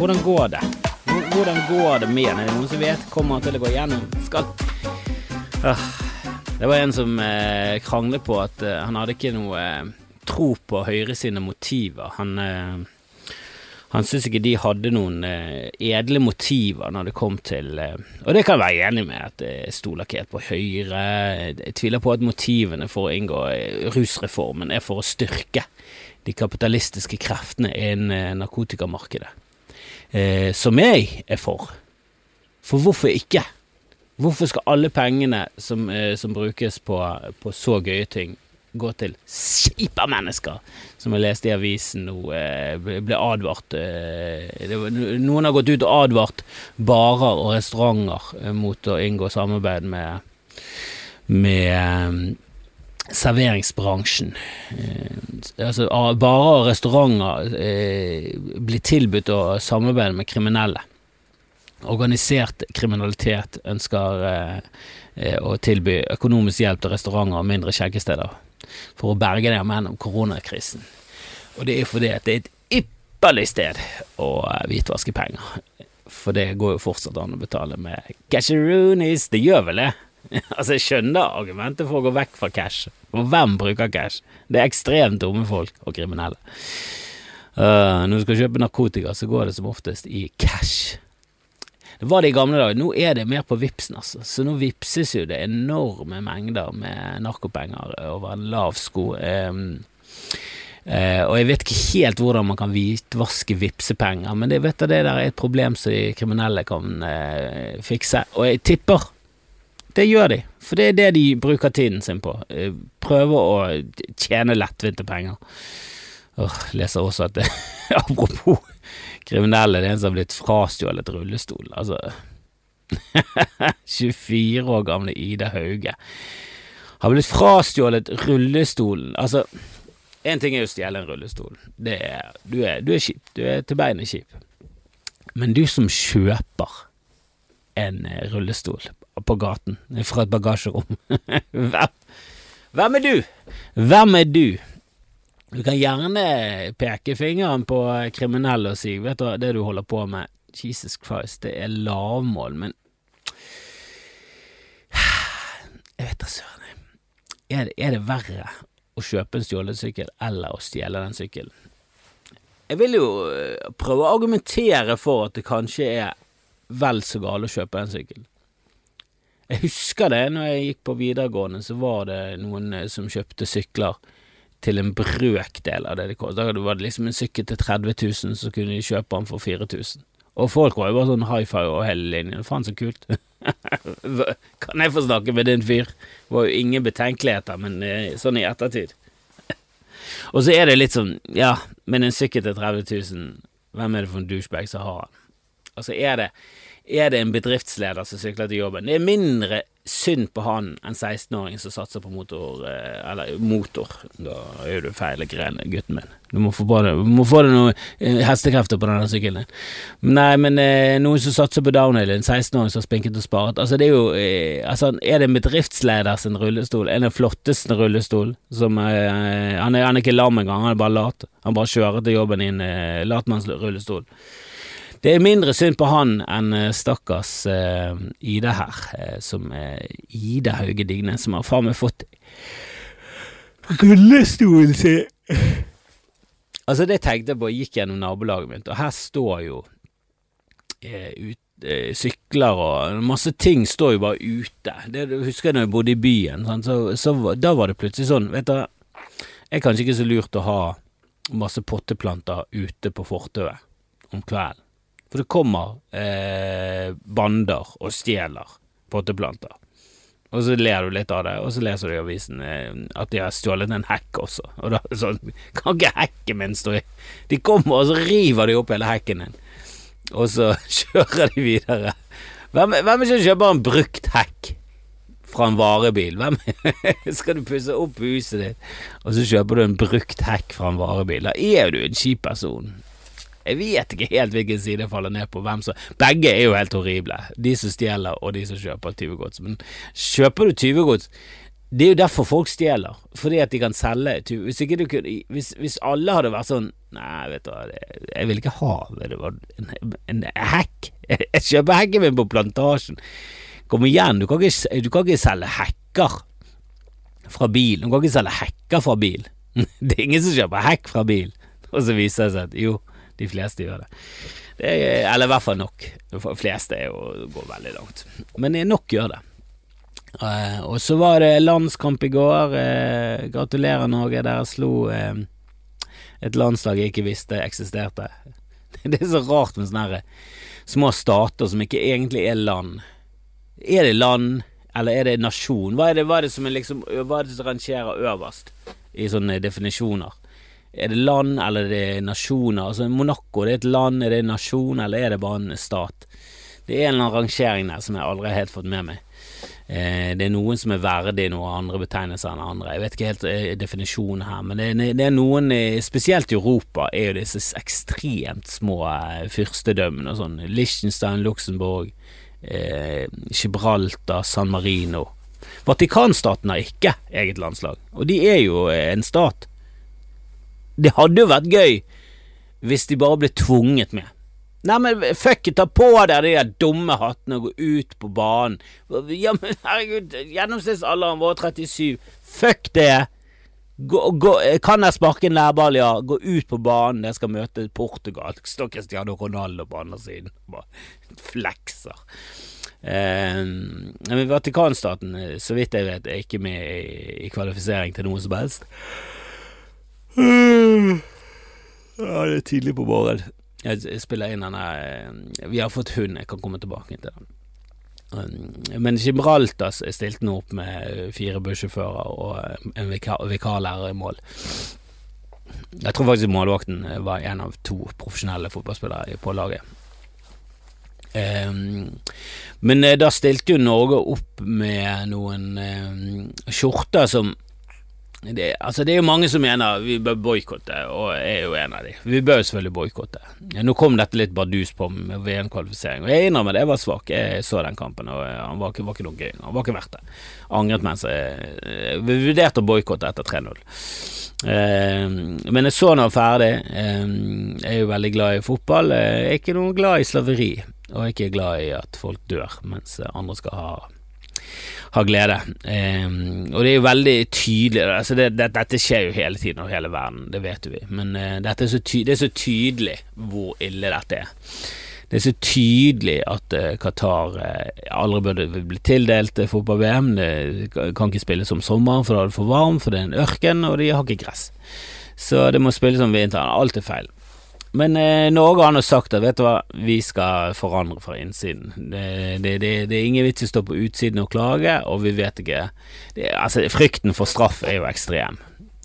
hvordan går det? Hvordan går det med den? Er det noen som vet? Kommer til å gå gjennom? Skal ah, Det var en som eh, kranglet på at eh, han hadde ikke noe eh, tro på Høyre sine motiver. Han han syntes ikke de hadde noen eh, edle motiver når det kom til eh, Og det kan jeg være enig med, at jeg stoler ikke helt på Høyre. Jeg tviler på at motivene for å inngå rusreformen er for å styrke de kapitalistiske kreftene innen eh, narkotikamarkedet. Eh, som jeg er for. For hvorfor ikke? Hvorfor skal alle pengene som, eh, som brukes på, på så gøye ting, gå til kjipe mennesker, som jeg leste i avisen nå, eh, ble advart eh, var, Noen har gått ut og advart barer og restauranter eh, mot å inngå samarbeid med, med eh, serveringsbransjen. Eh, altså, barer og restauranter eh, blir tilbudt å samarbeide med kriminelle. Organisert kriminalitet ønsker eh, å tilby økonomisk hjelp til restauranter og mindre skjeggesteder for å berge dem gjennom koronakrisen. Og det er fordi at det er et ypperlig sted å hvitvaske penger. For det går jo fortsatt an å betale med casheroonies. Det gjør vel det? Altså, jeg skjønner argumentet for å gå vekk fra cash. For hvem bruker cash? Det er ekstremt dumme folk og kriminelle. Uh, når du skal kjøpe narkotika, så går det som oftest i cash. Det var det i gamle dager. Nå er det mer på Vipsen, altså. Så nå vipses jo det enorme mengder med narkopenger over en lav sko. Um, uh, og jeg vet ikke helt hvordan man kan hvitvaske vipsepenger, men det, vet du, det der er et problem som de kriminelle kan uh, fikse. Og jeg tipper det gjør de, for det er det de bruker tiden sin på. Prøver å tjene lettvinte penger. Åh, leser også at det, apropos kriminelle, det er en som har blitt frastjålet rullestol. Altså 24 år gamle Ida Hauge har blitt frastjålet rullestolen. Altså, én ting er å stjele en rullestol. Det er, du, er, du er kjip. Du er til beinet kjip. Men du som kjøper en eh, rullestol på gaten fra et bagasjerom hvem, er du? Hvem er du? Du kan gjerne peke fingeren på kriminelle og si vet du det du holder på med, Jesus Christ, det er lavmål, men Jeg vet da søren. Er, det- er det verre å kjøpe en stjålet sykkel eller å stjele den sykkelen? Jeg vil jo øh, prøve å argumentere for at det kanskje er vel så galt å kjøpe en sykkel. Jeg husker det når jeg gikk på videregående, så var det noen eh, som kjøpte sykler til en brøkdel av det det kostet. Da var det liksom en sykkel til 30 000, så kunne de kjøpe den for 4000. Og folk var jo bare sånn high five over hele linjen. Faen, så kult. kan jeg få snakke med din fyr? Det var jo ingen betenkeligheter, men eh, sånn i ettertid. Og så er det litt sånn, ja, men en sykkel til 30 000, hvem er det for en douchebag som har den? Altså, er det, er det en bedriftsleder som sykler til jobben? Det er mindre synd på han enn 16-åringen som satser på motor, eh, eller motor. Da gjør du feil grene, gutten min. Du må få, det, du må få deg noen eh, hestekrefter på denne sykkelen. Nei, men eh, noen som satser på downhill, en 16-åring som har spinket og sparet. Altså, det er jo altså, Er det en bedriftsleder sin rullestol? Er det den flotteste rullestol? Som, han, er, han er ikke lam engang, han er bare lat. Han bare kjører til jobben i en latmannsrullestol. Det er mindre synd på han enn eh, stakkars uh, Ida her, eh, som er Ida Hauge Digne, som har faen meg fått rullestolen sin Altså, det tenkte jeg på, gikk gjennom nabolaget mitt, og her står jo uh, ut, uh, sykler og masse ting står jo bare ute. Det husker jeg når jeg bodde i byen, sånn, Så, så da var det plutselig sånn, vet du, er kanskje ikke så lurt å ha masse potteplanter ute på fortauet om kvelden. For det kommer eh, bander og stjeler potteplanter. Og så ler du litt av det, og så leser du i avisen eh, at de har stjålet en hekk også. Og da sånn Kan ikke hekken min stå i De kommer, og så river de opp hele hekken din. Og så kjører de videre. Hvem, hvem som kjøper en brukt hekk fra en varebil? Hvem Skal du pusse opp huset ditt, og så kjøper du en brukt hekk fra en varebil? Da er du en kjip person. Jeg vet ikke helt hvilken side jeg faller ned på. Hvem som Begge er jo helt horrible. De som stjeler, og de som kjøper tyvegods. Men kjøper du tyvegods Det er jo derfor folk stjeler, fordi at de kan selge hvis, ikke du kunne, hvis, hvis alle hadde vært sånn Nei, vet du hva, jeg vil ikke ha det. var en, en hekk. Jeg kjøper hekken min på Plantasjen. Kom igjen, du kan ikke, du kan ikke selge hekker fra bil. Du kan ikke selge hekker fra bil. Det er ingen som kjøper hekk fra bil. Og så viser det seg at jo, de fleste gjør det. det er, eller i hvert fall nok. De fleste er jo, går veldig langt. Men nok gjør det. Uh, og så var det landskamp i går. Uh, gratulerer, Norge. Dere slo et landslag jeg ikke visste eksisterte. det er så rart med sånne små stater som ikke egentlig er land. Er det land, eller er det nasjon? Hva er det, hva er det som liksom Hva er det som rangerer øverst i sånne definisjoner? Er det land, eller er det nasjoner? Altså Monaco, det er et land, er det en nasjon, eller er det bare en stat? Det er en eller annen rangering der som jeg aldri har helt fått med meg. Eh, det er noen som er verdig noen andre betegnelser enn andre. Jeg vet ikke helt eh, definisjonen her, men det, det, er noen, eh, spesielt i Europa, er jo disse ekstremt små fyrstedømmene sånn. Liechtenstein, Luxembourg, eh, Gibraltar, San Marino. Vatikanstaten har ikke eget landslag, og de er jo en stat. Det hadde jo vært gøy hvis de bare ble tvunget med. Nei, men fuck it, ta på deg de der dumme hattene og gå ut på banen. Ja, men herregud, gjennomsnittsalderen vår 37. Fuck det! Gå, gå, kan jeg sparke en lærball, ja. Gå ut på banen, jeg skal møte Portugal. Står Cristiano Ronaldo på andre siden. Bare flekser. Eh, men Vatikanstaten, så vidt jeg vet, er ikke med i, i kvalifisering til noe som helst. Ja, det er tidlig på morgenen. Jeg spiller inn denne eh, Vi har fått hund, jeg kan komme tilbake til den. Um, men Gibraltar stilte nå opp med fire bussjåfører og eh, en vikar, vikarlærer i mål. Jeg tror faktisk målvakten var en av to profesjonelle fotballspillere på laget. Um, men eh, da stilte jo Norge opp med noen skjorter som det, altså det er jo mange som mener vi bør boikotte, og jeg er jo en av de. Vi bør jo selvfølgelig boikotte. Nå kom dette litt bardus på med VM-kvalifisering, og jeg innrømmer det, jeg var svak. Jeg så den kampen, og han var ikke, var ikke noe gøy. Han var ikke verdt det. Angret mens jeg Vi vurderte å boikotte etter 3-0. Eh, men jeg så nå ferdig. Eh, jeg er jo veldig glad i fotball. Jeg er ikke noe glad i slaveri, og jeg er ikke glad i at folk dør mens andre skal ha har glede. Um, og det er jo veldig tydelig altså det, det, Dette skjer jo hele tiden over hele verden, det vet vi, men uh, er så det er så tydelig hvor ille dette er. Det er så tydelig at uh, Qatar uh, aldri burde bli tildelt fotball-VM. Det kan ikke spilles om sommeren, for da er det for varmt, for det er en ørken, og de har ikke gress. Så det må spilles om vinteren. Alt er feil. Men eh, Norge har nå sagt at vet du hva, vi skal forandre fra innsiden. Det, det, det, det er ingen vits i å stå på utsiden og klage, og vi vet ikke Altså, frykten for straff er jo ekstrem.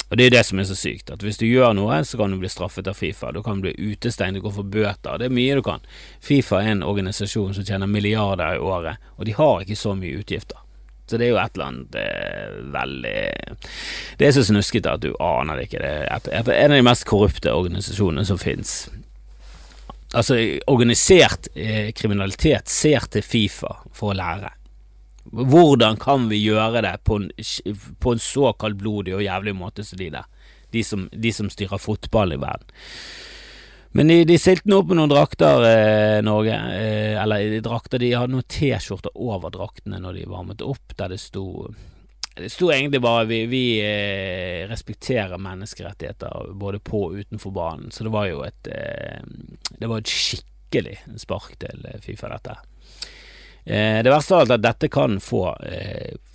Og det er det som er så sykt, at hvis du gjør noe, så kan du bli straffet av Fifa. Du kan bli utestengt, du kan få bøter. Det er mye du kan. Fifa er en organisasjon som tjener milliarder i året, og de har ikke så mye utgifter. Så det er jo et eller annet eh, veldig Det er så snuskete at du aner det ikke. Det er en av de mest korrupte organisasjonene som fins. Altså, organisert eh, kriminalitet ser til Fifa for å lære. Hvordan kan vi gjøre det på en, på en så kaldblodig og jævlig måte som de der? De som, de som styrer fotball i verden. Men de, de stilte nå opp med noen drakter, eh, Norge. Eh, eller de drakter, de hadde noen T-skjorter over draktene når de varmet opp, der det sto det sto egentlig bare vi, vi eh, respekterer menneskerettigheter både på og utenfor banen, så det var jo et eh, Det var et skikkelig spark til eh, Fifa, dette. Eh, det verste er at dette kan få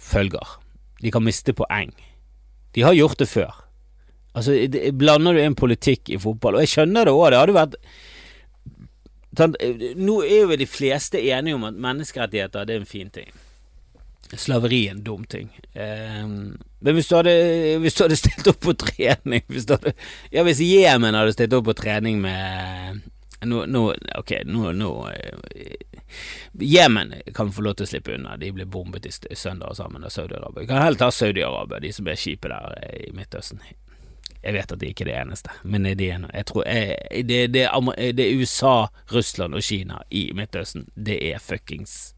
følger. De kan miste poeng. De har gjort det før. Altså, blander du inn politikk i fotball, og jeg skjønner det òg, det hadde vært sånn, Nå er jo de fleste enige om at menneskerettigheter det er en fin ting. Slaveri er en dum ting. Um, men hvis du, hadde, hvis du hadde stilt opp på trening Hvis, hadde, ja, hvis Jemen hadde stilt opp på trening med Nå, nå Ok, nå, nå Jemen kan få lov til å slippe unna. De ble bombet i søndag sammen av Saudi-Arabia. Vi kan heller ta Saudi-Arabia, de som er kjipe der i Midtøsten. Jeg vet at de ikke er det eneste, men er, jeg tror, jeg, det, det, det, er USA, Russland og Kina i Midtøsten. Det er fuckings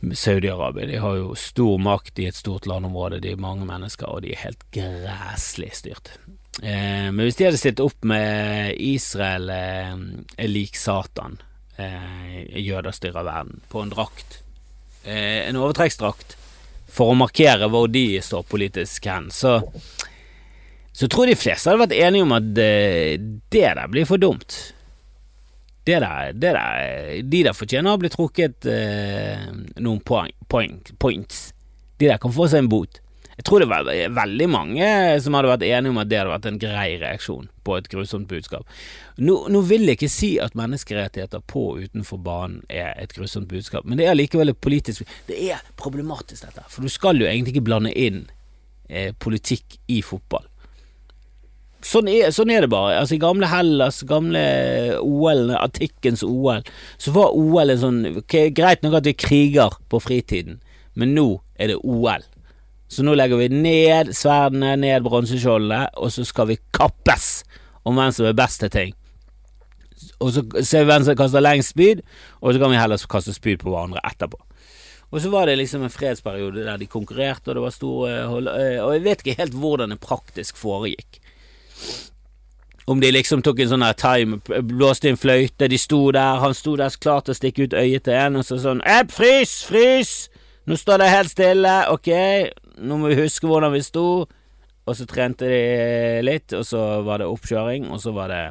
Saudi-Arabia de har jo stor makt i et stort landområde, de er mange mennesker, og de er helt græslig styrt. Eh, men hvis de hadde stilt opp med Israel eh, er lik Satan, eh, jøder styrer verden, på en drakt, eh, en overtrekksdrakt, for å markere hvor de står politisk hen, så så tror jeg de fleste hadde vært enige om at det, eh, det der blir for dumt det der, det der, De der fortjener å bli trukket eh, noen poeng, poeng, points. De der kan få seg en bot. Jeg tror det var veldig mange som hadde vært enige om at det hadde vært en grei reaksjon på et grusomt budskap. Nå, nå vil jeg ikke si at menneskerettigheter på og utenfor banen er et grusomt budskap, men det er likevel et politisk Det er problematisk, dette. For du skal jo egentlig ikke blande inn eh, politikk i fotball. Sånn er, sånn er, det bare. Altså I gamle Hellas, gamle OL, Artikkens OL, så var OL en sånn okay, Greit nok at vi kriger på fritiden, men nå er det OL. Så nå legger vi ned sverdene, ned bronseskjoldene, og så skal vi kappes om hvem som er best til ting. Og så ser vi hvem som kaster lengst spyd, og så kan vi heller kaste spyd på hverandre etterpå. Og så var det liksom en fredsperiode der de konkurrerte, og det var store hold, Og jeg vet ikke helt hvordan det praktisk foregikk. Om de liksom tok en sånn her time, blåste inn fløyte, de sto der, han sto der klar til å stikke ut øyet til en, og så sånn Epp, frys, frys! Nå står det helt stille, ok, nå må vi huske hvordan vi sto. Og så trente de litt, og så var det oppkjøring, og så var det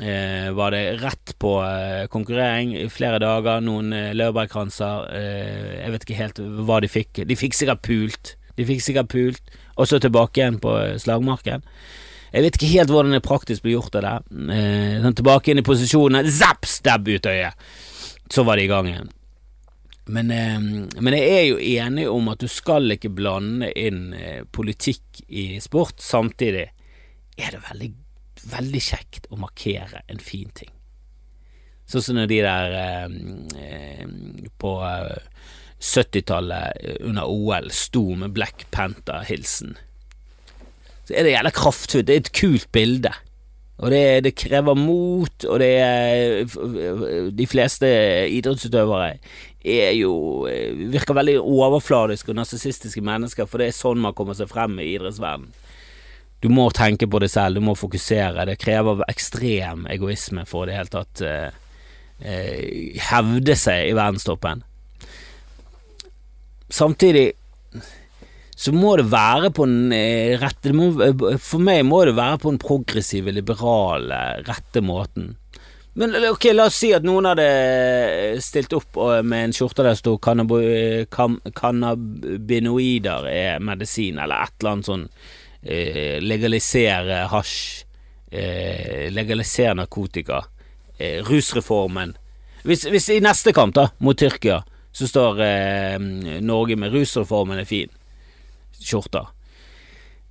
eh, var det rett på eh, konkurrering i flere dager, noen eh, laurbærkranser eh, Jeg vet ikke helt hva de fikk. De fikk sikkert pult. De fikk sikkert pult, og så tilbake igjen på eh, slagmarken. Jeg vet ikke helt hvordan det praktisk blir gjort, av det. Eh, sånn tilbake inn i posisjonen, zapp, stab ut øyet. Så var det i gang igjen. Men, eh, men, jeg er jo enig om at du skal ikke blande inn eh, politikk i sport. Samtidig er det veldig, veldig kjekt å markere en fin ting. Sånn som når de der eh, eh på 70-tallet eh, under OL sto med Black Panther-hilsen så er det jævla kraftfullt. Det er et kult bilde. Og det, det, krever mot, og det er De fleste idrettsutøvere er jo virker veldig overfladiske og narsissistiske mennesker, for det er sånn man kommer seg frem i idrettsverdenen. Du må tenke på det selv, du må fokusere. Det krever ekstrem egoisme for i det hele tatt eh, eh, hevde seg i verdenstoppen. Samtidig så må det være på den eh, rette må, eh, For meg må det være på den progressive, liberale, rette måten. Men ok, la oss si at noen hadde stilt opp med en skjorte der sto cannabinoider er medisin, eller et eller annet sånn eh, legalisere hasj, eh, legalisere narkotika, eh, rusreformen. Hvis, hvis, i neste kamp, da, mot Tyrkia, så står eh, Norge med rusreformen er fin skjorter.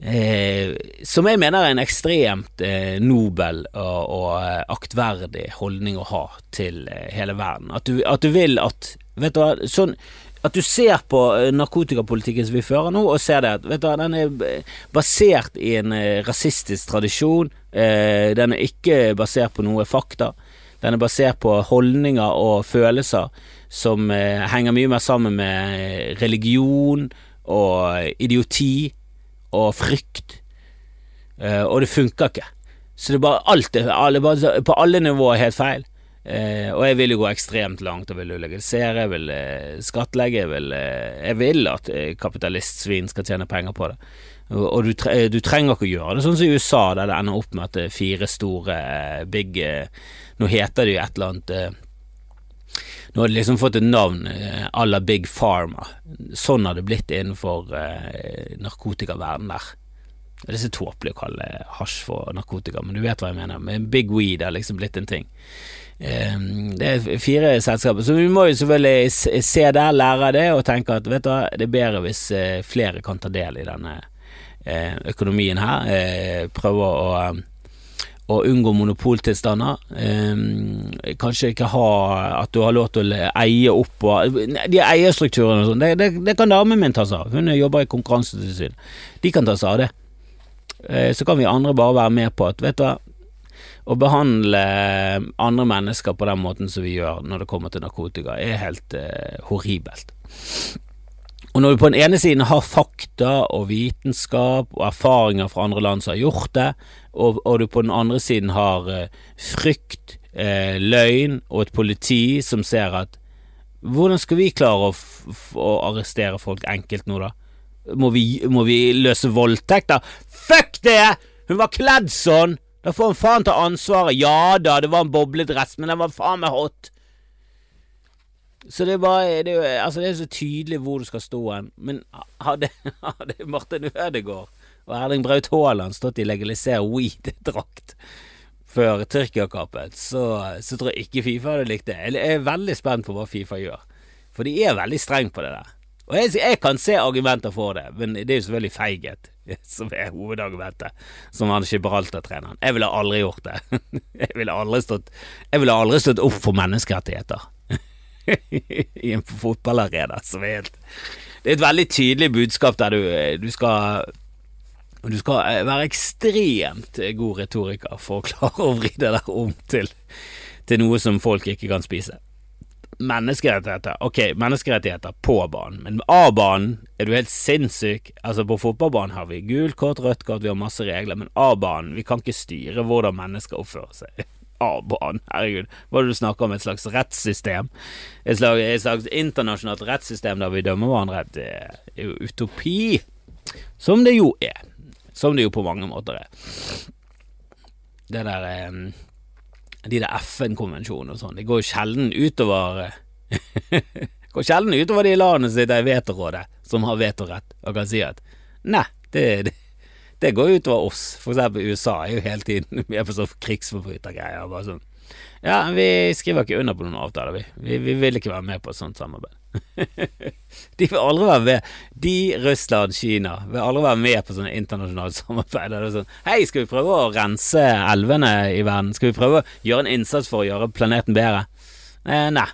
Eh, som jeg mener er en ekstremt eh, nobel og, og, eh, aktverdig holdning å ha til eh, hele verden. At du, at du, vil at Vet du hva, sånn at du ser på eh, narkotikapolitikken som vi fører nå, og ser det at vet du den er basert i en eh, rasistisk tradisjon. den er ikke basert på noe fakta. Den er basert på holdninger og følelser som henger mye mer sammen med religion og idioti og frykt, uh, og det funker ikke. Så det er bare alt alle, på alle nivåer helt feil. Uh, og jeg vil jo gå ekstremt langt og vil legalisere, jeg vil uh, skattlegge, jeg vil, jeg vil at kapitalistsvin skal tjene penger på det. Og du, tre, du, trenger ikke å gjøre det sånn som i USA, der det ender opp med at det er fire store big Nå heter det jo et eller annet nå har de liksom fått et navn eh, à la Big Pharma. Sånn har det blitt innenfor eh, der. Det er så tåpelig å kalle hasj for narkotika, men du vet hva jeg mener. Men Big Weed har liksom blitt en ting. Eh, det er fire selskaper, så vi må jo selvfølgelig se der, lære det, og tenke at vet du hva, det er bedre hvis eh, flere kan ta del i denne eh, økonomien her. Prøve å å unngå monopoltilstander. Eh, kanskje ikke ha at du har lov til å eie opp og De eierstrukturene og sånn, det, det, det, kan damen min ta seg av. Hun jobber i Konkurransetilsynet. De kan ta seg av det. Eh, så kan vi andre bare være med på at, vet du hva å behandle andre mennesker på den måten som vi gjør når det kommer til narkotika, er helt eh, horribelt. Og når du på den ene siden har fakta og vitenskap og erfaringer fra andre land som har gjort det, og, og du på den andre siden har eh, frykt, eh, løgn og et politi som ser at Hvordan skal vi klare å, å arrestere folk enkelt nå, da? Må vi, må vi løse voldtekter? Fuck det! Hun var kledd sånn! Da får hun faen ta ansvaret. Ja da, det var en bobledress, men den var faen meg hot. Så det er bare det er, altså det er så tydelig hvor du skal stå hen. Men hadde, hadde Martin Ødegaard og Erling Braut Haaland stått i legaliser weed-drakt før Tyrkia-kappet, så, så, tror jeg ikke Fifa hadde likt det. Jeg er veldig spent på hva Fifa gjør, for de er veldig strenge på det der. Og jeg, jeg, kan se argumenter for det, men det er jo selvfølgelig feighet som er hovedargumentet, som han Gibraltar-treneren. Jeg ville aldri gjort det. Jeg ville aldri stått, jeg ville aldri stått opp for menneskerettigheter i en fotballarena som er helt Det er et veldig tydelig budskap der du, du skal du skal være ekstremt god retoriker for å klare å vri det der om til, til noe som folk ikke kan spise. Menneskerettigheter, ok, menneskerettigheter på banen, men A-banen er du helt sinnssyk. Altså, på fotballbanen har vi gult kort, rødt kort, vi har masse regler, men A-banen, vi kan ikke styre hvordan mennesker oppfører seg. Av banen, herregud, hva er det du snakker om, et slags rettssystem? Et slags, et slags internasjonalt rettssystem der vi dømmer hverandre, det er jo utopi. Som det jo er. Som det jo på mange måter er. Det der eh, de der FN-konvensjonene og sånn, det går jo sjelden utover går sjelden utover de landene som sitter i vetorådet, som har vetorett, og kan si at nei, det, det, det går utover oss. For eksempel USA er jo hele tiden Vi er på sånn krigsforbrytergreier. Bare sånn Ja, vi skriver ikke under på noen avtaler, vi. vi. Vi vil ikke være med på et sånt samarbeid. de vil aldri være med. De, Russland, Kina, vil aldri være med på sånne internasjonale samarbeid. Det er sånn, Hei, skal vi prøve å rense elvene i verden? Skal vi prøve å gjøre en innsats for å gjøre planeten bedre? Eh, nei.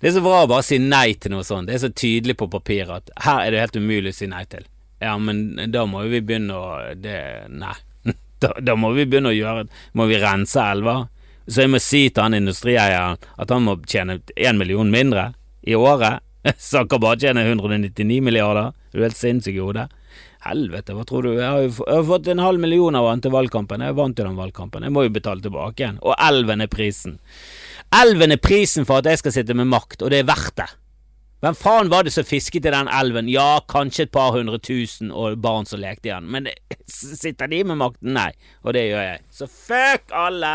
det er så bra å bare si nei til noe sånt. Det er så tydelig på papiret at her er det helt umulig å si nei til. Ja, men da må vi begynne å det, Nei. Da, da må vi begynne å gjøre Må vi rense elver? Så jeg må si til han industrieieren at han må tjene én million mindre i året, så han kan bare tjene 199 milliarder. Du er helt sinnssyk i hodet. Helvete, hva tror du? Jeg har jo fått en halv million av han til valgkampen. Jeg vant jo den valgkampen. Jeg må jo betale tilbake igjen. Og elven er prisen. Elven er prisen for at jeg skal sitte med makt, og det er verdt det. Hvem faen var det som fisket i den elven? Ja, kanskje et par hundre tusen og barn som lekte i den, men sitter de med makten? Nei, og det gjør jeg. Så fuck alle!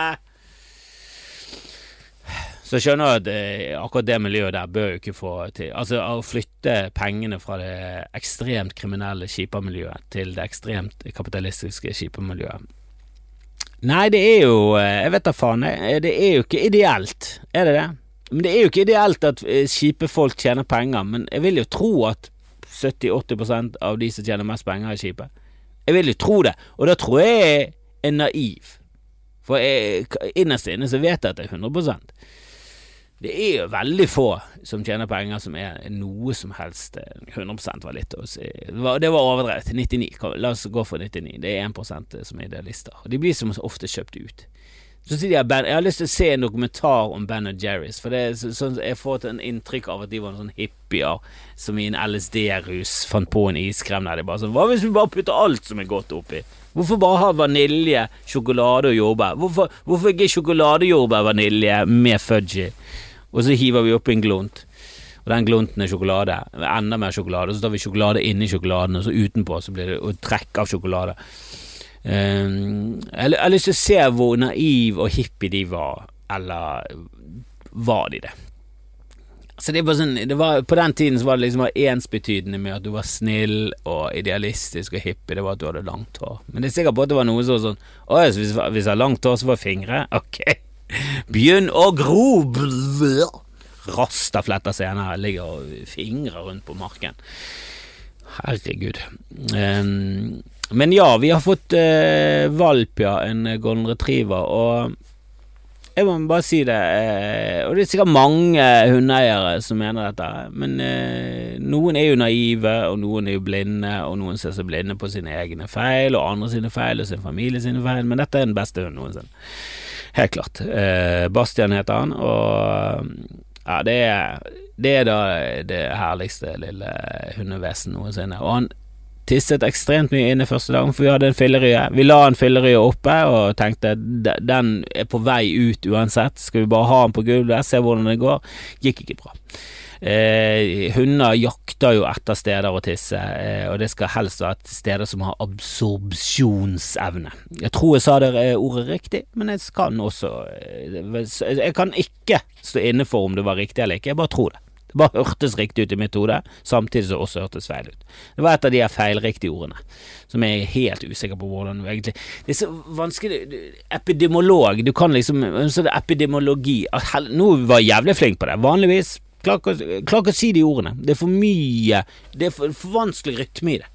Så jeg skjønner at eh, akkurat det miljøet der bør jo ikke få til Altså å flytte pengene fra det ekstremt kriminelle skipermiljøet til det ekstremt kapitalistiske skipermiljøet. Nei, det er jo eh, Jeg vet da faen. Det er jo ikke ideelt, er det det? Men det er jo ikke ideelt at kjipe folk tjener penger, men jeg vil jo tro at 70-80% av de som tjener mest penger, er kjipe. Jeg vil jo tro det, og da tror jeg jeg er naiv. For jeg, innerst inne så vet jeg at det er 100% det er jo veldig få som tjener penger som er noe som helst 100 eh, var litt å si. Det var, det var overdrevet. 99. La oss gå for 99. Det er 1 eh, som er idealister. Og de blir som ofte kjøpt ut. Så sier de ben, Jeg har lyst til å se en dokumentar om Ben og Jerrys. For det er så, så, Jeg får et inntrykk av at de var noen sånn hippier som i en LSD-rus fant på en iskrem der de bare sånn Hva hvis vi bare putter alt som er godt oppi? Hvorfor bare ha vanilje, sjokolade og jordbær? Hvorfor, hvorfor ikke sjokoladejordbær, vanilje med fudgy? og så hiver vi oppi en glunt. Og den glunten er sjokolade. Enda mer sjokolade. Og så tar vi sjokolade inni sjokoladen, og så utenpå så blir det et trekk av sjokolade. Um, jeg har lyst til å se hvor naiv og hippie de var, eller var de det? Så det er bare sånn, det var, På den tiden så var det liksom ensbetydende med at du var snill og idealistisk og hippie. Det var at du hadde langt hår. Men det er sikkert på at det var noe sånn sånn Å ja, hvis, hvis jeg har langt hår, så var fingre? Ok. Begynn å gro! Rastafletter senere ligger og fingrer rundt på marken. Herregud. Um, men ja, vi har fått uh, valp, ja. En golden retriever. Og Jeg må bare si det. Eh, og det er sikkert mange hundeeiere som mener dette, men eh, noen er jo naive, og noen er jo blinde, og noen ser seg blinde på sine egne feil, og andre sine feil, og sin familie sine feil, men dette er den beste hunden noensinne. Helt klart. Bastian heter han, og ja, det er, det er da det herligste lille hundevesen noensinne. Og han tisset ekstremt mye inne første dagen, for vi hadde en fillerye. Vi la en fillerye oppe og tenkte den er på vei ut uansett. Skal vi bare ha den på gulvet, se hvordan det går? Gikk ikke bra. Eh, hunder jakter jo etter steder å tisse, eh, og det skal helst være steder som har absorpsjonsevne. Jeg tror jeg sa det eh, ordet riktig, men jeg kan også eh, Jeg kan ikke stå inne for om det var riktig eller ikke, jeg bare tror det. Det bare hørtes riktig ut i mitt hode, samtidig som det også hørtes feil ut. Det var et av de her feilriktige ordene, som jeg er helt usikker på hvordan egentlig Det er så vanskelig Epidemolog, du kan liksom Så det er epidemiologi Nå var jeg jævlig flink på det. Vanligvis Klarer ikke å si de ordene. Det er for mye Det er for, for vanskelig rytme i det.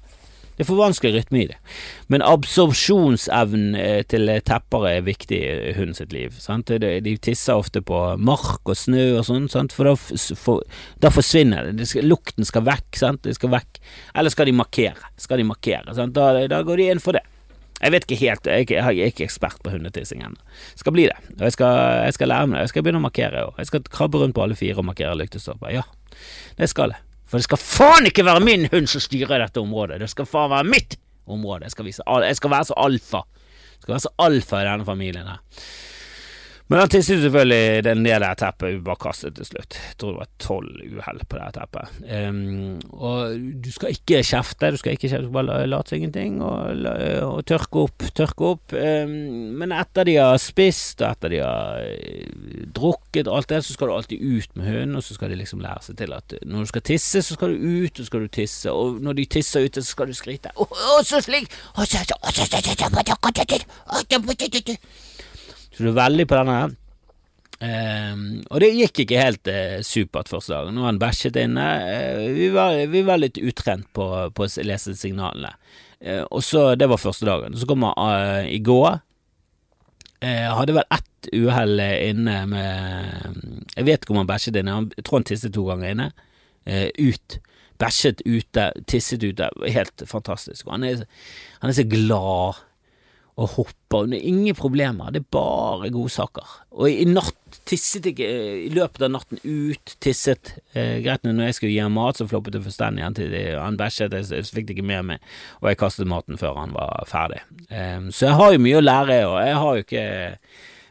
Det er for vanskelig rytme i det. Men absorpsjonsevnen eh, til tepper er viktig i hunden sitt liv. Sant? De tisser ofte på mark og snø og sånn, for da, for, da, forsvinner det. skal, lukten skal vekk, sant? Skal vekk. Eller skal de markere? Skal de markere? Da, da går de inn for det. Jeg vet ikke helt, jeg er, jeg er ikke ekspert på hundetissing ennå. Skal bli det. Og jeg skal, jeg skal lære meg det. Jeg skal begynne å markere. Jeg skal krabbe rundt på alle fire og markere lyktestolper. Ja, det skal jeg. For det skal faen ikke være min hund som styrer dette området. Det skal faen være mitt område. Jeg skal, vise, jeg skal være så alfa. Jeg skal være så alfa i denne familien her. Men han tisset selvfølgelig den del det teppet vi bare kastet til slutt. Jeg tror det var tolv uhell på det teppet. Um, og du skal ikke kjefte, du skal ikke kjefte, du skal bare late som ingenting og, og, tørke opp, tørke opp. Um, men etter de har spist, og etter de har drukket og alt det, så skal du alltid ut med hunden, og så skal de liksom lære seg til at når du skal tisse, så skal du ut, og så skal du tisse, og når de tisser ute, så skal du skrite. og så slik! Og Så du er veldig på denne. Um, og det gikk ikke helt uh, supert første dagen. Nå har han bæsjet inne. Uh, vi, var, vi, var, litt utrent på, å lese signalene. Uh, og så, Det var første dagen. Så kom han i går. hadde vel ett uhell inne med Jeg vet ikke om han bæsjet inne. Jeg tror han tisset to ganger inne. ut. Bæsjet ute, tisset ute. Helt fantastisk. Han er, han er så glad og hopper. Det er ingen problemer, det er bare godsaker. Og i natt tisset jeg I løpet av natten ut, tisset. Eh, greit når jeg skulle gi ham mat, så floppet det fullstendig til han bæsjet, jeg fikk det ikke med meg, og jeg kastet maten før han var ferdig. Eh, så jeg har jo mye å lære, og jeg har jo ikke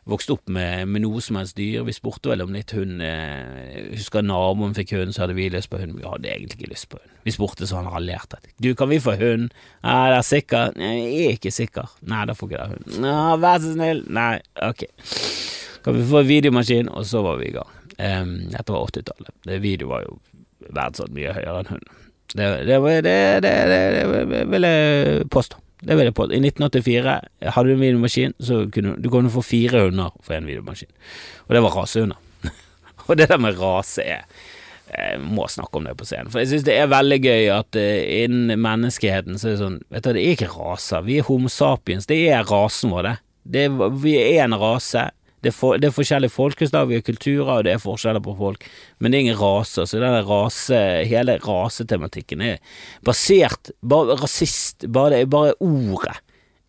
vokst opp med, med, noe som helst dyr. Vi spurte vel om litt hund. Eh, husker naboen fikk hund, så hadde vi lyst på hund. Vi hadde egentlig ikke lyst på hund. Vi spurte så han raljerte. Du, kan vi få hund? Er sikker. Nei, jeg er ikke sikker. Nei, da får ikke dere hund. Nå, vær så snill. Nei, ok. Kan vi få videomaskin? Og så var vi i gang. Um, dette var 80-tallet. Video var jo verdsatt mye høyere enn hund. Det, det, det, det, det vil jeg påstå. Det vil jeg på. I 1984 hadde du en videomaskin, så kunne du kunne få fire hunder for en videomaskin. Og det var rasehunder. og det der med rase er jeg må snakke om det på scenen. For jeg synes det er veldig gøy at uh, innen menneskeheten så er det sånn Vet du, det er ikke raser. Vi er homo sapiens. Det er rasen vår, det. det vi er en rase. Det er, for, det er forskjellige folkeslag, vi har kulturer, og det er forskjeller på folk, men det er ingen raser. Så denne rase, hele rasetematikken er basert Bare rasist, bare, bare ordet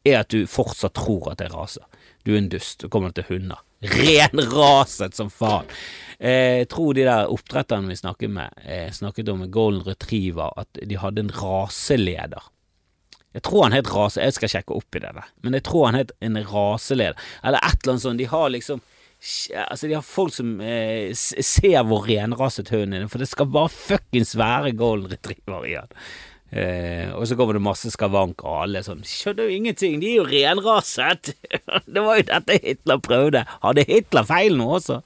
er at du fortsatt tror at det er raser. Du er en dust, du kommer til hunder. Renraset som faen. Eh, jeg tror de der oppdretterne vi snakket med, eh, snakket om golden retriever, at de hadde en raseleder. Jeg tror han het rase, jeg skal sjekke opp i det, der. men jeg tror han het en raseleder, eller et eller annet sånt. De har liksom Altså, de har folk som eh, ser hvor renraset hunden er, for det skal bare fuckings være golden retriever igjen. Eh, og så kommer det masse skavanker, og alle sånn Skjønner jo ingenting, de er jo renraset! det var jo dette Hitler prøvde. Hadde Hitler feil nå også?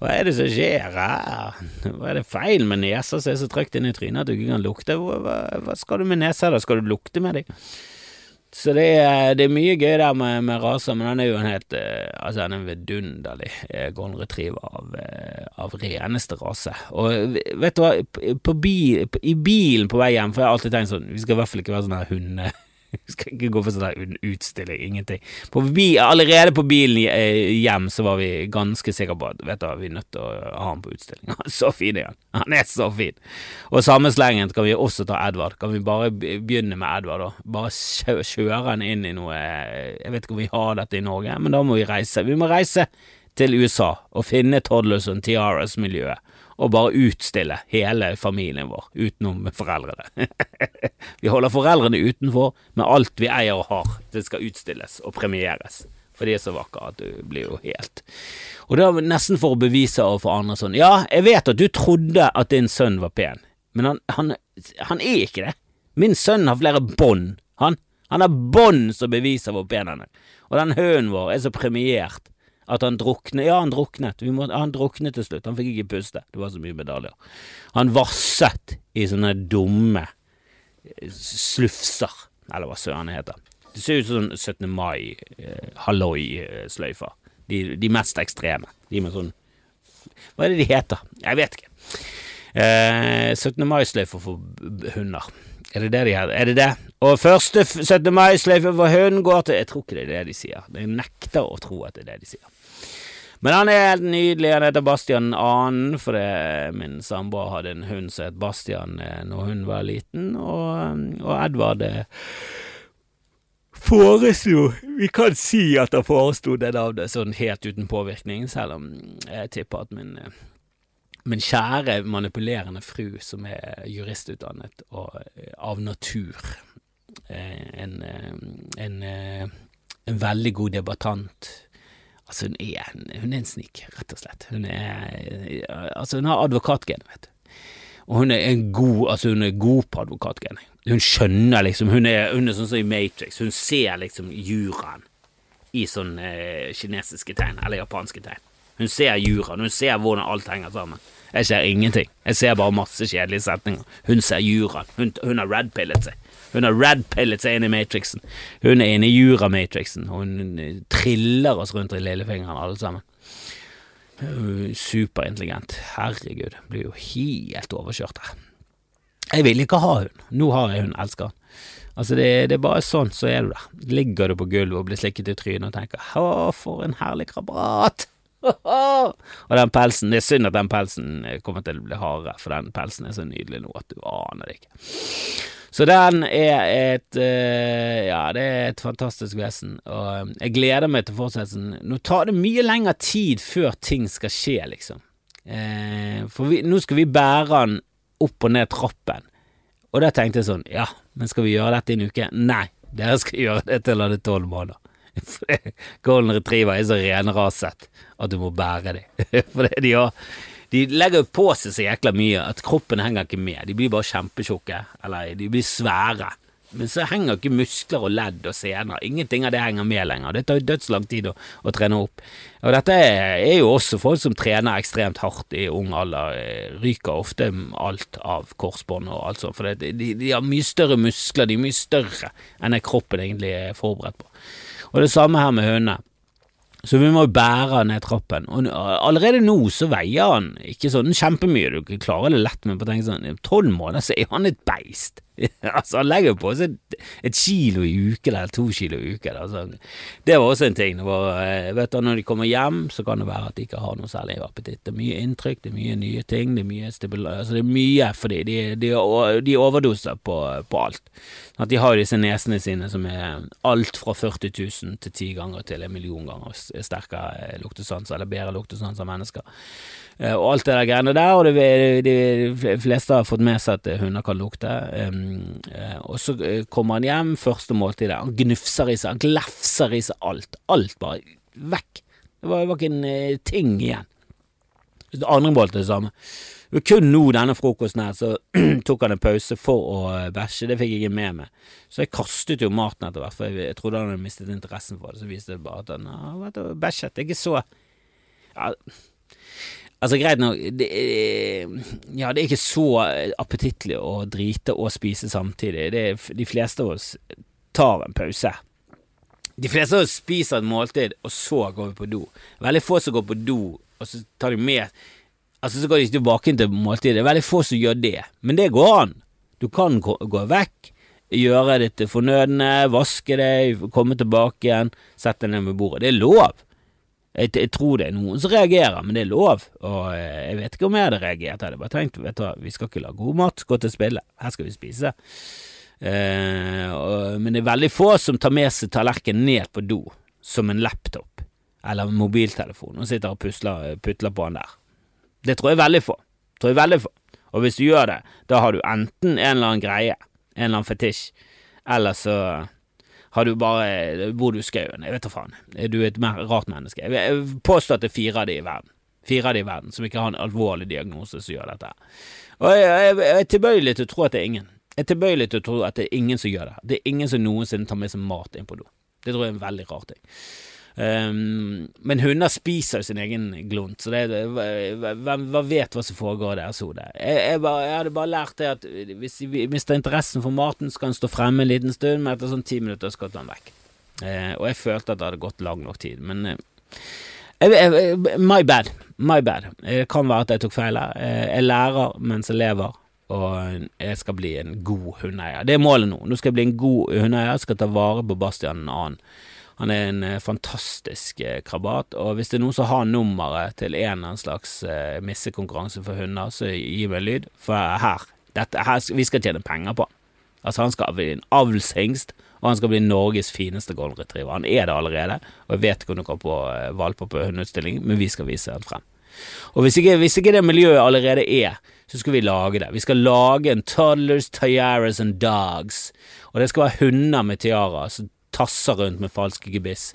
Hva er det som skjer her? Hva er det feil med nesa som er så trygt inn i trynet at du ikke kan lukte? Hva, hva, skal du med nesa, da? Skal du lukte med dem? Så det er, det er, mye gøy der med, med raser, men han er jo en helt uh, Altså, han er vidunderlig uh, golden retriever av, uh, av, reneste rase. Og vet du hva, på bil, på, i bilen på vei hjem, for jeg har alltid tenkt sånn Vi skal i hvert fall ikke være sånne hunde Skal ikke gå for sånn utstilling, ingenting. Bi, allerede på bilen eh, hjem så var vi ganske sikre på at vet du, vi er nødt til å ha han på utstilling. Han er så fin igjen. Han er så fin. Og samme slengen kan vi også ta Edvard. Kan vi bare begynne med Edvard, da? Bare kjøre han inn i noe Jeg vet ikke om vi har dette i Norge, men da må vi reise. Vi må reise til USA og finne Toddlers og Tiaras-miljøet og bare utstille hele familien vår, utenom foreldrene. vi holder foreldrene utenfor, men alt vi eier og har, det skal utstilles og premieres. For de er så vakre at du blir jo helt Og er nesten for å bevise overfor andre sånn Ja, jeg vet at du trodde at din sønn var pen, men han, han, han er ikke det. Min sønn har flere bånd, han. Han har bånd som beviser hvor pen han er. Og den hunden vår er så premiert at han druknet. Ja, han druknet. Må, han druknet til slutt. Han fikk ikke puste. Det var så mye medaljer. Han vasset i sånne dumme eh, slufser, eller hva søren heter. Det ser ut som 17. mai, eh, halloi-sløyfer. De, de, mest ekstreme. De med sånn Hva er det de heter? Jeg vet ikke. Eh, 17. mai-sløyfer for hunder. Er det det de heter? Er det det? Og første 17. mai-sløyfe for hund går til Jeg tror ikke det er det de sier. Jeg nekter å tro at det er det de sier. Men han er helt nydelig. Han heter Bastian Anen, for det, min samboer hadde en hund som het Bastian eh, når hun var liten, og, og Edvard eh, foreslo Vi kan si at han foreslo det navnet sånn helt uten påvirkning, selv om jeg tipper at min, eh, min kjære manipulerende fru, som er juristutdannet og av natur en, en, en veldig god debattant Altså, hun er hun er en snik, rett og slett. Hun er Altså, hun har advokatgen, vet du. Og hun er en god Altså, hun er god på advokatgen. Hun skjønner liksom Hun er, hun er sånn som i Matrix. Hun ser liksom juraen i sånne eh, kinesiske tegn, eller japanske tegn. Hun ser juraen, hun ser hvordan alt henger sammen. Jeg ser ingenting. Jeg ser bare masse kjedelige setninger. Hun ser juraen. Hun, hun har red-pillet seg. Hun har red-pillet seg inn i Matrixen. Hun er inne i jura-matrixen, hun eh, triller oss rundt i lillefingeren, alle sammen. Superintelligent. Herregud, blir jo helt overkjørt her. Jeg vil ikke ha hun. Nå har jeg hun, elsker han. Altså, det, det, er bare sånn, så er du der. Ligger du på gulvet og blir slikket i trynet og tenker 'Å, for en herlig krabat'. og den pelsen, det er synd at den pelsen kommer til å bli hardere, for den pelsen er så nydelig nå at du aner det ikke. Så den er et uh, Ja, det er et fantastisk vesen, og eh, jeg gleder meg til fortsettelsen. Nå tar det mye lengre tid før ting skal skje, liksom. Uh, for vi, nå skal vi bære den opp og ned trappen. Og da tenkte jeg sånn, ja, men skal vi gjøre dette i en uke? Nei, dere skal gjøre det til han er tolv måneder. Golden Retriever er så renraset at du må bære dem. For de har de legger på seg så jækla mye at kroppen henger ikke med. De blir bare kjempetjukke, eller de blir svære. Men så henger ikke muskler og ledd og sener. Ingenting av det henger med lenger. Det tar jo dødslang tid å, å, trene opp. Og dette er jo også folk som trener ekstremt hardt i ung alder. Eh, ryker ofte alt av korsbånd og alt sånt. For det, de, de, har mye større muskler, de er mye større enn det kroppen egentlig er forberedt på. Og det samme her med hundene. Så vi må bære ned trappen. Og allerede nå så veier han ikke sånn kjempemye, du klarer det lett, men på tenk sånn tolv måneder så er han et beist. altså, han legger på seg et, kilo i uken, eller to kilo i uken. Altså. Det var også en ting. Var, eh, vet du, når de kommer hjem, så kan det være at de ikke har noe særlig appetitt. Det er mye inntrykk, det er mye nye ting, det er mye altså, det er mye fordi de, de, de overdoser på, på alt. Sånn at de har disse nesene sine som er alt fra 40 000 til ti ganger til en million ganger sterkere luktesans, eller bedre luktesans av mennesker. Eh, og alt det der greiene der, og det, de fleste har fått med seg at hunder kan lukte. Um, og så eh, kommer han hjem, første måltidet, han gnufser i seg, han glefser i seg alt. Alt bare vekk. Det var, det var ikke en uh, ting igjen. Det andre måltidet det samme. Kun nå denne frokosten her, så tok han en pause for å bæsje, det fikk jeg ikke med meg. Så jeg kastet jo maten etter hvert, for jeg, jeg trodde han hadde mistet interessen for det. Så viste det bare at han bæsjet. Det er ikke så ja, Altså, greit nok, det er, ja, det er ikke så appetittlig å drite og spise samtidig. Det de fleste av oss tar en pause. De fleste av oss spiser et måltid, og så går vi på do. Veldig få som går på do, og så tar de med Altså, så går de tilbake til måltidet. Det veldig få som gjør det, men det går an. Du kan gå, gå vekk gjøre ditt fornødne, vaske deg, komme tilbake igjen, sette deg ned ved bordet. Det er lov. Jeg, jeg, tror det er noen som reagerer, men det er lov, og eh, jeg vet ikke om jeg hadde reagert. Jeg hadde bare tenkt, vet du vi skal ikke la god mat, gå til spille, her skal vi spise. Eh, og, men det er veldig få som tar med seg tallerkenen ned på do som en laptop eller en mobiltelefon og sitter og pusler, putler på den der. Det tror jeg veldig få. Tror jeg veldig få. Og hvis du gjør det, da har du enten en eller annen greie, en eller annen fetisj, eller så har du bare Bor du i skauen? Jeg vet da faen. Er du et mer rart menneske? Jeg påstår at det er fire av de i verden. Fire av de i verden som ikke har en alvorlig diagnose som gjør dette. Og jeg, jeg, jeg er tilbøyelig til å tro at det er ingen. Jeg er tilbøyelig til å tro at det er ingen som gjør det. Det er ingen som noensinne tar med seg mat inn på do. Det tror jeg er en veldig rar ting. Um, men hunder spiser jo sin egen glunt, så det, hvem, vet hva som foregår i deres hode? Jeg, jeg, jeg, hadde bare lært det at hvis vi mister interessen for maten, skal den stå fremme en liten stund, men etter sånn ti minutter skal den vekk. Uh, og jeg følte at det hadde gått lang nok tid, men uh, My bad. My bad. Det kan være at jeg tok feil her. Uh, jeg lærer mens jeg lever og jeg skal bli en god hundeeier. Det er målet nå. Nå skal jeg bli en god hundeeier, skal ta vare på Bastian en annen. Han er en eh, fantastisk eh, krabat, og hvis det er noen som har nummeret til en eller annen slags eh, missekonkurranse for hunder, så gi meg lyd, for her, dette, her vi skal tjene penger på Altså, han skal bli en avlshingst, og han skal bli Norges fineste golden retriever. Han er det allerede, og jeg vet ikke om du kan på valper på hundeutstilling, men vi skal vise han frem. Og hvis ikke, hvis ikke det miljøet allerede er, så skal vi lage det. Vi skal lage en Toddlers, Tiaras and Dogs, og det skal være hunder med tiara som tasser rundt med falske gebiss,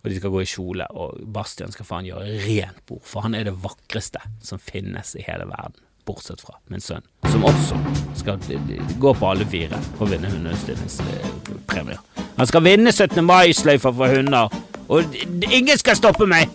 og de skal gå i kjole, og Bastian skal faen gjøre rent bord, for han er det vakreste som finnes i hele verden, bortsett fra min sønn, som også skal gå på alle fire og vinne hundeutstillingspremier. Han skal vinne 17. mai-sløyfa for hunder, og ingen skal stoppe meg!